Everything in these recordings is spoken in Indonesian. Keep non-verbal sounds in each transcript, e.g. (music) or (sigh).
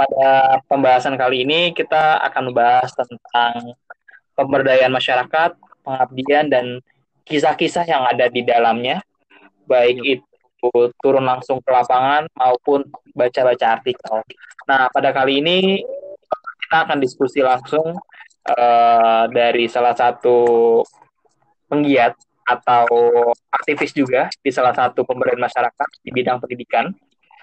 pada pembahasan kali ini kita akan membahas tentang pemberdayaan masyarakat, pengabdian dan kisah-kisah yang ada di dalamnya, baik itu turun langsung ke lapangan maupun baca-baca artikel. Nah, pada kali ini kita akan diskusi langsung uh, dari salah satu penggiat atau aktivis juga di salah satu pemberdayaan masyarakat di bidang pendidikan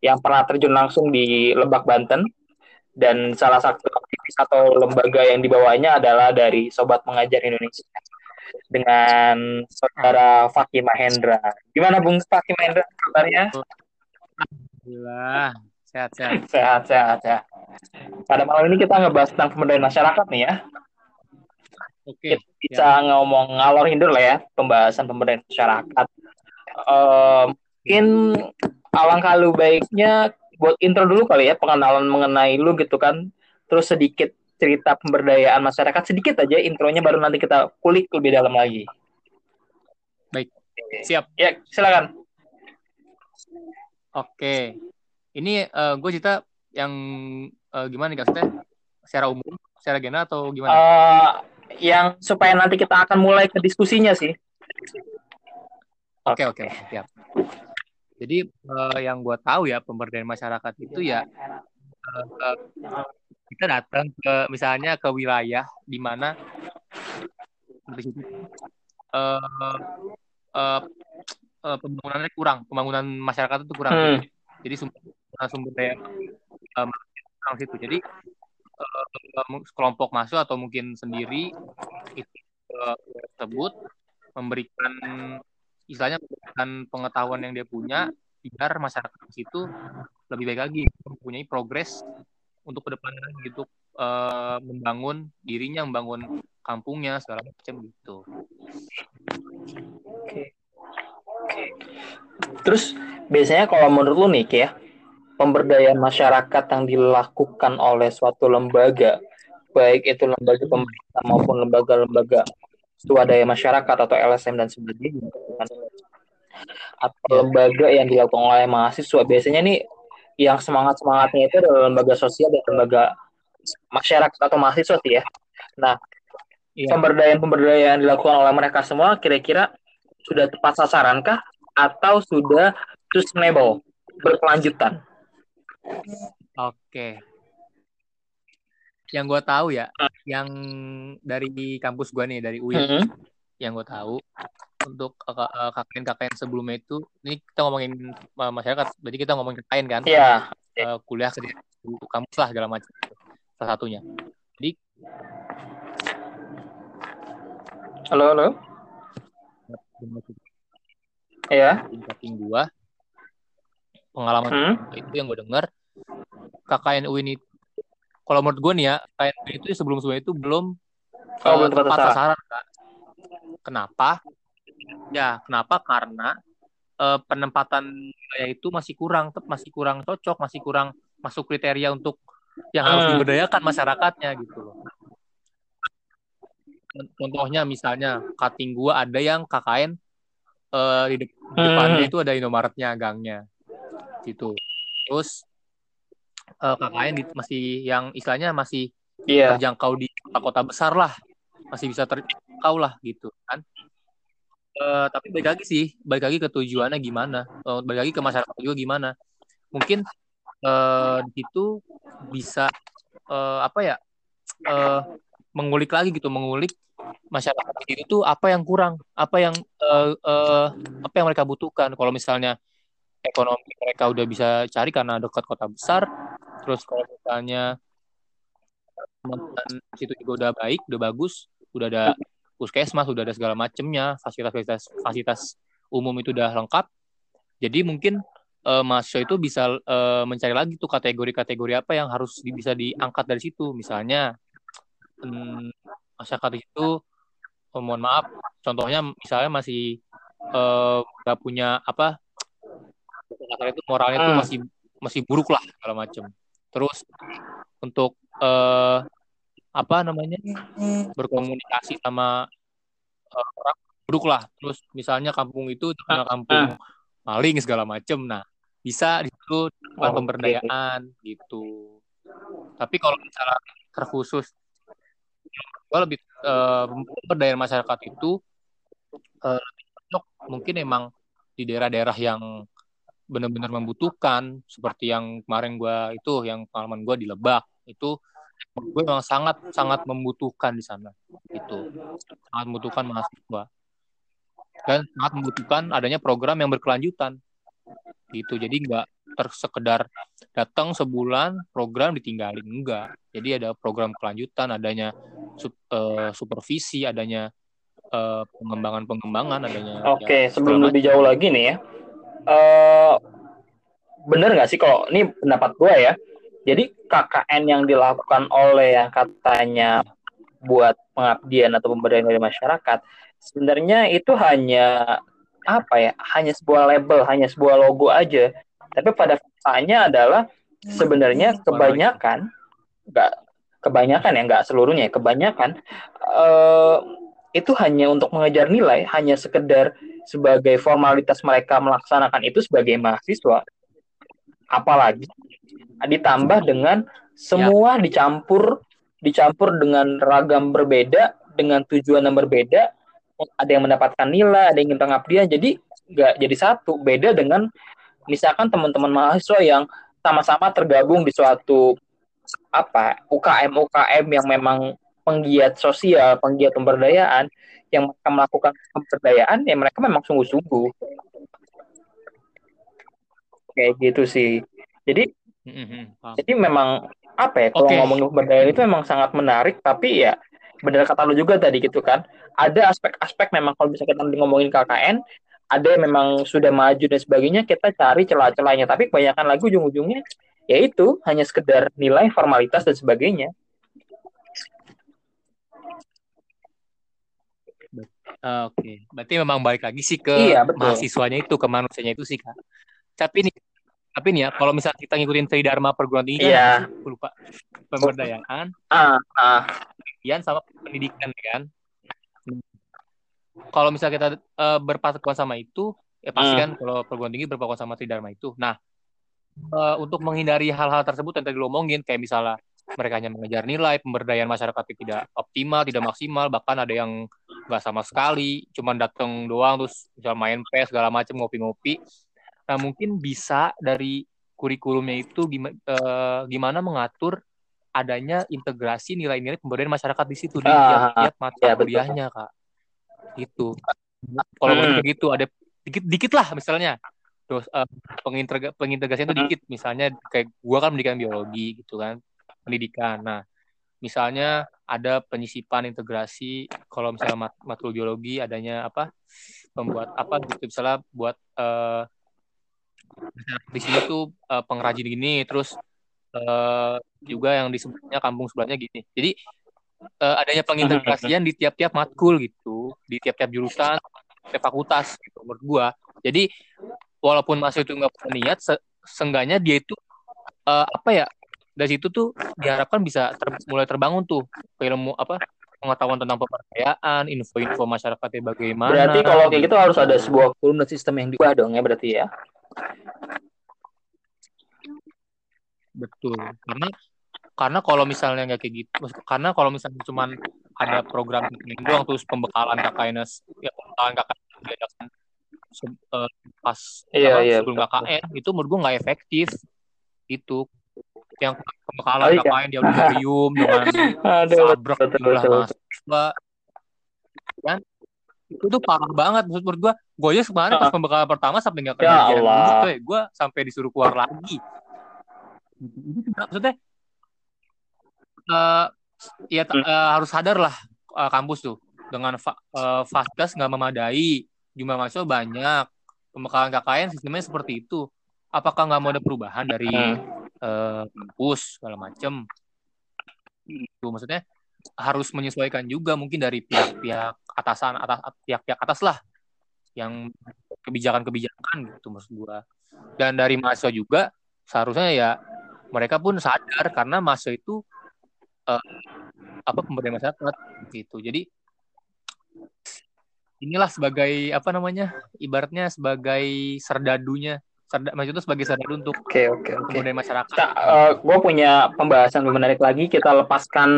yang pernah terjun langsung di Lebak Banten dan salah satu aktivis atau lembaga yang dibawanya adalah dari Sobat Mengajar Indonesia dengan saudara Fakih Mahendra. Gimana Bung Fakih Mahendra kabarnya? Alhamdulillah, sehat-sehat. (laughs) Sehat-sehat ya. Pada malam ini kita ngebahas tentang pemberdayaan masyarakat nih ya. Oke. Kita bisa ya. ngomong ngalor hindur lah ya pembahasan pemberdayaan masyarakat. Uh, mungkin alangkah lu baiknya buat intro dulu kali ya pengenalan mengenai lu gitu kan. Terus sedikit cerita pemberdayaan masyarakat sedikit aja intronya baru nanti kita kulik lebih dalam lagi. Baik. Siap. Ya, silakan. Oke. Ini uh, gue cerita yang uh, gimana nih Kak? Secara umum, secara general atau gimana? Uh, yang supaya nanti kita akan mulai ke diskusinya sih. Oke oke siap. Jadi uh, yang gue tahu ya pemberdayaan masyarakat itu ya uh, uh, kita datang ke misalnya ke wilayah di mana uh, uh, uh, pembangunannya kurang, pembangunan masyarakat itu kurang. Hmm. Jadi sumber sumber daya uh, kurang situ. Jadi uh, kelompok masuk atau mungkin sendiri itu uh, tersebut memberikan istilahnya memberikan pengetahuan yang dia punya biar masyarakat di situ lebih baik lagi mempunyai progres untuk ke depannya gitu uh, membangun dirinya membangun kampungnya segala macam gitu. Oke. Oke. Terus biasanya kalau menurut lu nih ya, pemberdayaan masyarakat yang dilakukan oleh suatu lembaga, baik itu lembaga pemerintah maupun lembaga-lembaga swadaya masyarakat atau LSM dan sebagainya, atau lembaga yang dilakukan oleh mahasiswa, biasanya nih yang semangat semangatnya itu adalah lembaga sosial dan lembaga masyarakat atau mahasiswa sih ya. Nah, iya. pemberdayaan pemberdayaan dilakukan oleh mereka semua kira-kira sudah tepat sasaran kah atau sudah sustainable berkelanjutan? Oke. Yang gue tahu ya, uh. yang dari kampus gue nih dari UIN, uh -huh. yang gue tahu untuk uh, KKN-KKN sebelumnya itu, ini kita ngomongin uh, masyarakat, berarti kita ngomongin KKN kan? Iya. Yeah. Uh, kuliah ke kampus lah segala macam. Salah satunya. Jadi. Halo halo. Iya. Yeah. gua pengalaman hmm? itu yang gue dengar KKN UIN itu kalau menurut gue nih ya KKN UIN itu sebelum sebelumnya itu belum oh, uh, tepat sasaran kak. Kenapa? Ya kenapa karena uh, penempatan wilayah itu masih kurang, masih kurang cocok, masih kurang masuk kriteria untuk yang harus hmm. diberdayakan masyarakatnya gitu loh. Contohnya misalnya cutting gua ada yang KKN uh, di, de hmm. depannya itu ada Indomaretnya gangnya gitu terus uh, eh, KKN di, masih yang istilahnya masih yeah. terjangkau di kota-kota besar lah masih bisa terjangkau lah gitu kan uh, tapi balik lagi sih balik lagi ke tujuannya gimana. Uh, balik lagi ke masyarakat juga gimana. Mungkin uh, di situ bisa uh, apa ya uh, mengulik lagi gitu mengulik masyarakat itu apa yang kurang apa yang uh, uh, apa yang mereka butuhkan. Kalau misalnya ekonomi mereka udah bisa cari karena dekat kota besar terus kalau misalnya situ juga udah baik udah bagus udah ada puskesmas udah ada segala macemnya fasilitas fasilitas umum itu udah lengkap. Jadi mungkin uh, mahasiswa itu bisa uh, mencari lagi tuh kategori-kategori apa yang harus di, bisa diangkat dari situ. Misalnya um, masyarakat itu oh, mohon maaf contohnya misalnya masih nggak uh, punya apa kasar itu moralnya hmm. tuh masih masih buruk lah segala macam terus untuk uh, apa namanya berkomunikasi sama uh, orang buruk lah terus misalnya kampung itu terkenal ah, kampung ah. maling segala macam nah bisa di situ oh, pemberdayaan okay. gitu tapi kalau misalnya terkhusus gue lebih uh, pemberdayaan masyarakat itu uh, mungkin emang di daerah-daerah yang benar-benar membutuhkan seperti yang kemarin gue itu yang pengalaman gue di Lebak itu gue memang sangat sangat membutuhkan di sana itu sangat membutuhkan mahasiswa. Dan sangat membutuhkan adanya program yang berkelanjutan gitu. Jadi nggak tersekedar datang sebulan program ditinggalin enggak jadi ada program kelanjutan adanya sup, uh, supervisi adanya uh, pengembangan-pengembangan adanya oke okay, ya, sebelum lebih jauh lagi nih ya uh, bener nggak sih kalau ini pendapat gue ya jadi KKN yang dilakukan oleh yang katanya buat pengabdian atau pemberdayaan dari masyarakat sebenarnya itu hanya apa ya hanya sebuah label hanya sebuah logo aja. Tapi pada faktanya adalah sebenarnya kebanyakan nggak kebanyakan ya nggak seluruhnya kebanyakan uh, itu hanya untuk mengejar nilai hanya sekedar sebagai formalitas mereka melaksanakan itu sebagai mahasiswa. Apalagi ditambah dengan semua ya. dicampur dicampur dengan ragam berbeda dengan tujuan yang berbeda. Ada yang mendapatkan nilai ada yang ingin pengabdian jadi nggak jadi satu. Beda dengan misalkan teman-teman mahasiswa yang sama-sama tergabung di suatu apa UKM UKM yang memang penggiat sosial penggiat pemberdayaan yang mereka melakukan pemberdayaan ya mereka memang sungguh-sungguh. Kayak gitu sih. Jadi Mm-hmm. Jadi memang apa ya kalau okay. ngomongin pemberdayaan itu memang sangat menarik tapi ya benar kata lu juga tadi gitu kan ada aspek-aspek memang kalau bisa kita ngomongin KKN ada yang memang sudah maju dan sebagainya kita cari celah-celahnya tapi kebanyakan lagu ujung-ujungnya ya itu hanya sekedar nilai formalitas dan sebagainya uh, oke okay. berarti memang balik lagi sih ke iya, mahasiswanya itu ke manusianya itu sih kak tapi ini tapi nih ya, kalau misalnya kita ngikutin Tridharma perguruan tinggi kan, yeah. aku lupa pemberdayaan, uh, uh. sama pendidikan kan. Kalau misalnya kita uh, berpatokan sama itu, ya pasti uh. kan kalau perguruan tinggi berpatokan sama Tridharma itu. Nah, uh, untuk menghindari hal-hal tersebut yang tadi lo omongin, kayak misalnya mereka hanya mengejar nilai, pemberdayaan masyarakat tidak optimal, tidak maksimal, bahkan ada yang nggak sama sekali, cuma datang doang terus misal main PES segala macam ngopi-ngopi Nah, mungkin bisa dari kurikulumnya itu gimana, uh, eh, gimana mengatur adanya integrasi nilai-nilai pemberdayaan masyarakat di situ di ah, tiap-tiap mata ya, kuliahnya, Kak. Gitu. Kalau hmm. begitu ada dikit dikit lah misalnya. Terus uh, pengintegra pengintegrasian itu hmm. dikit. Misalnya kayak gua kan pendidikan biologi gitu kan. Pendidikan. Nah, misalnya ada penyisipan integrasi kalau misalnya mat matkul biologi adanya apa? membuat apa gitu misalnya buat uh, di sini tuh uh, pengrajin gini terus uh, juga yang di sebelahnya kampung sebelahnya gini jadi uh, adanya pengintegrasian di tiap-tiap matkul gitu di tiap-tiap jurusan tiap fakultas gitu menurut gua jadi walaupun masih itu nggak punya niat se dia itu uh, apa ya dari situ tuh diharapkan bisa ter mulai terbangun tuh ilmu apa pengetahuan tentang pemberdayaan, info-info masyarakatnya bagaimana. Berarti kalau kayak gitu harus ada sebuah kurikulum sistem yang diubah dong ya berarti ya. Betul. Karena karena kalau misalnya nggak kayak gitu, karena kalau misalnya cuma ada program ini doang terus pembekalan KKN ya pembekalan KKN diadakan uh, pas iya, iya, sebelum betul. KKN itu menurut gue nggak efektif itu yang pembekalan oh, iya. KKN di auditorium dengan sabrek jumlah mahasiswa kan itu tuh parah banget maksud menurut gue gue aja kemarin pas pembekalan pertama sampai nggak kerja ya Allah. gue sampai disuruh keluar lagi. Maksudnya uh, ya uh, harus sadar lah uh, kampus tuh. Dengan fa uh, fasilitas nggak memadai jumlah mahasiswa banyak. Pembekalan KKN sistemnya seperti itu. Apakah nggak mau ada perubahan dari uh, kampus segala macem? Itu maksudnya harus menyesuaikan juga mungkin dari pihak-pihak atasan atas pihak-pihak atas lah yang kebijakan-kebijakan gitu maksud gua. Dan dari mahasiswa juga seharusnya ya mereka pun sadar karena mahasiswa itu uh, apa pemberdayaan masyarakat gitu. Jadi inilah sebagai apa namanya ibaratnya sebagai serdadunya maksud itu sebagai sadar untuk oke oke oke kebudayaan masyarakat. Uh, gue punya pembahasan menarik lagi. Kita lepaskan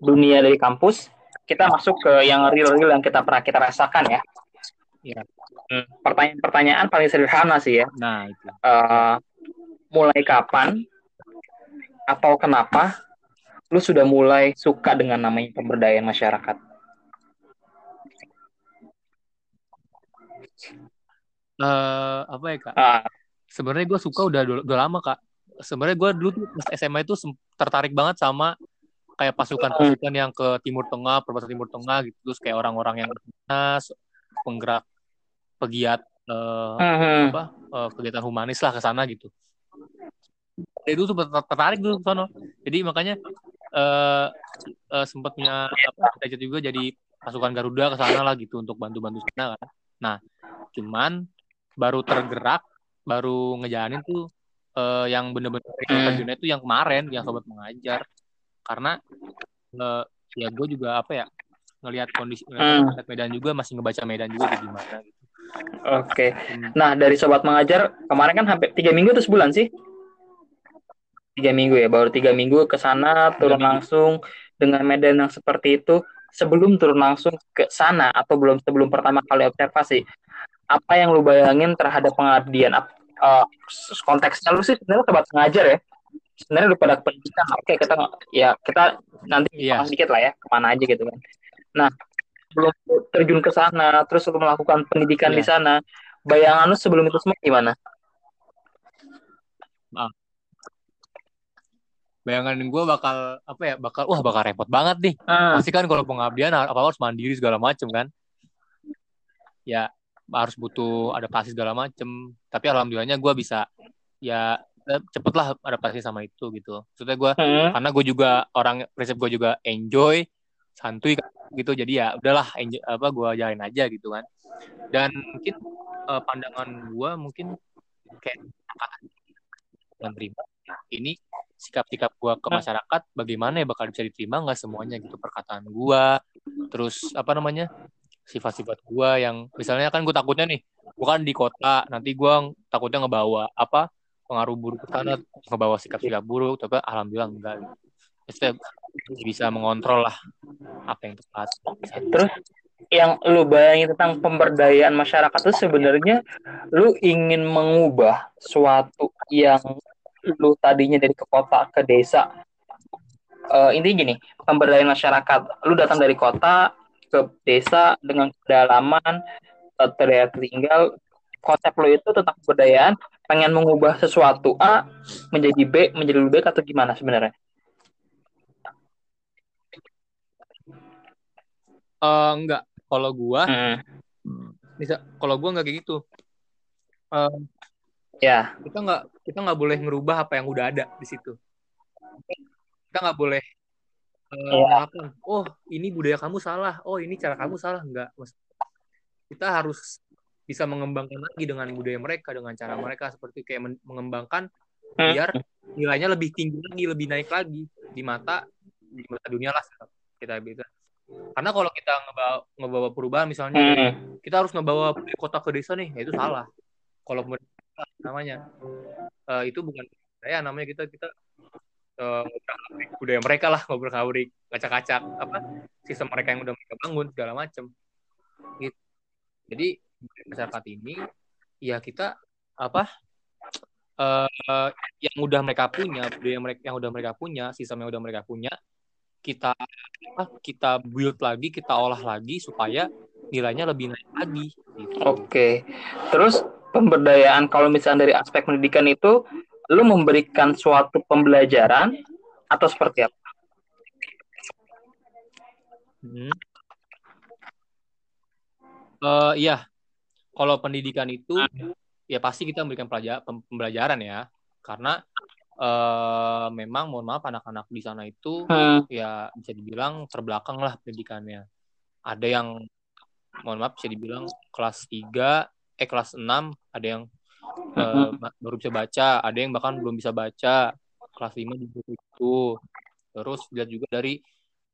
dunia dari kampus, kita masuk ke yang real-real yang kita pernah kita rasakan ya. Hmm, Pertanyaan-pertanyaan paling sederhana sih ya. Nah, itu. Uh, mulai kapan atau kenapa lu sudah mulai suka dengan namanya pemberdayaan masyarakat? Uh, apa ya kak? Ah, Sebenarnya gue suka udah udah lama kak. Sebenarnya gue dulu tuh pas SMA itu tertarik banget sama kayak pasukan-pasukan yang ke Timur Tengah, perbatasan Timur Tengah gitu, terus kayak orang-orang yang dinas, penggerak, pegiat eh, hmm, apa eh, kegiatan humanis lah ke sana gitu. Dari dulu tuh ter- tertarik dulu ke sana. Jadi makanya eh eh, sempat punya apa juga jadi pasukan Garuda ke sana lah gitu untuk bantu-bantu sana kan. Nah, cuman baru tergerak, baru ngejalanin tuh eh, yang bener-bener Hmm. itu yang kemarin yang sobat mengajar karena eh, ya gue juga apa ya ngelihat kondisi Hmm. ngelihat Medan juga masih ngebaca Medan juga kayak gimana gitu. Oke. Hmm. Nah, dari sobat mengajar kemarin kan hampir tiga minggu atau sebulan sih? Tiga minggu ya, baru tiga minggu ke sana turun minggu. langsung dengan medan yang seperti itu. Sebelum turun langsung ke sana atau belum sebelum pertama kali observasi, apa yang lu bayangin terhadap pengabdian? Eh, konteksnya lu sih sebenarnya sobat mengajar ya. Sebenarnya lu pada pendidikan, oke kita ya kita nanti bahas sedikit lah ya ke mana aja gitu kan. Nah, sebelum lu terjun ke sana, terus lu melakukan pendidikan di Iya. sana, bayangan lu sebelum itu semua gimana? Bayangan gue bakal apa ya bakal wah bakal repot banget nih. Ah, Pasti kan kalau pengabdian apa harus mandiri segala macem kan. Ya harus butuh adaptasi segala macem. Tapi alhamdulillahnya gue bisa ya cepet lah adaptasi sama itu gitu. Maksudnya gue hmm, karena gue juga orang prinsip gue juga enjoy santuy kan, gitu. Jadi ya udahlah enjoy, apa gue jalanin aja gitu kan. Dan mungkin eh, pandangan gue mungkin kayak menerima nah, ini sikap-sikap gue ke masyarakat bagaimana ya bakal bisa diterima? Nggak semuanya gitu. Perkataan gue terus apa namanya sifat-sifat gue yang misalnya kan gue takutnya nih gue kan di kota nanti gue takutnya ngebawa apa pengaruh buruk ke sana ngebawa sikap-sikap buruk tapi alhamdulillah enggak. Maksudnya bisa mengontrol lah apa yang tepat Terus yang lu bayangin tentang pemberdayaan masyarakat itu sebenarnya lu ingin mengubah suatu yang lu tadinya dari ke kota ke desa. Eh, intinya gini, pemberdayaan masyarakat. Lu datang dari kota ke desa dengan kedalaman, eh, terdapat tinggal. Konsep lu itu tentang pemberdayaan, pengen mengubah sesuatu A menjadi B, menjadi lebih baik atau gimana sebenarnya? Eh enggak kalau gua Hmm, bisa kalau gua enggak kayak gitu Eh, ya. kita nggak kita nggak boleh ngerubah apa yang udah ada di situ kita nggak boleh eh, Iya. mengatakan oh ini budaya kamu salah oh ini cara kamu salah enggak Mas kita harus bisa mengembangkan lagi dengan budaya mereka dengan cara mereka seperti kayak men- mengembangkan Hmm. biar nilainya lebih tinggi lagi lebih naik lagi di mata di mata dunia lah kita bisa karena kalau kita ngebawa, ngebawa perubahan misalnya Hmm. kita harus ngebawa kota ke desa nih ya itu salah kalau namanya Eh, itu bukan saya namanya kita kita eh, budaya mereka lah ngobrol-ngabrik ngacak-ngacak apa sistem mereka yang udah mereka bangun segala macem gitu jadi masyarakat ini ya kita apa eh, yang udah mereka punya budaya mereka yang udah mereka punya sistem yang udah mereka punya kita apa, kita build lagi kita olah lagi supaya nilainya lebih naik lagi gitu. Oke. Terus pemberdayaan kalau misalnya dari aspek pendidikan itu lu memberikan suatu pembelajaran atau seperti apa? Hmm. Eh, iya, kalau pendidikan itu ya pasti kita memberikan pembelajaran ya, karena eh, memang mohon maaf anak-anak di sana itu Hmm. ya bisa dibilang terbelakang lah pendidikannya. Ada yang mohon maaf bisa dibilang kelas 3, eh kelas 6, ada yang ba- baru bisa baca, ada yang bahkan belum bisa baca. Kelas 5 juga itu. Terus lihat juga dari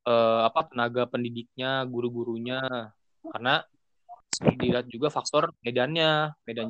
eh, apa tenaga pendidiknya, guru-gurunya. Karena dilihat juga faktor medannya, medan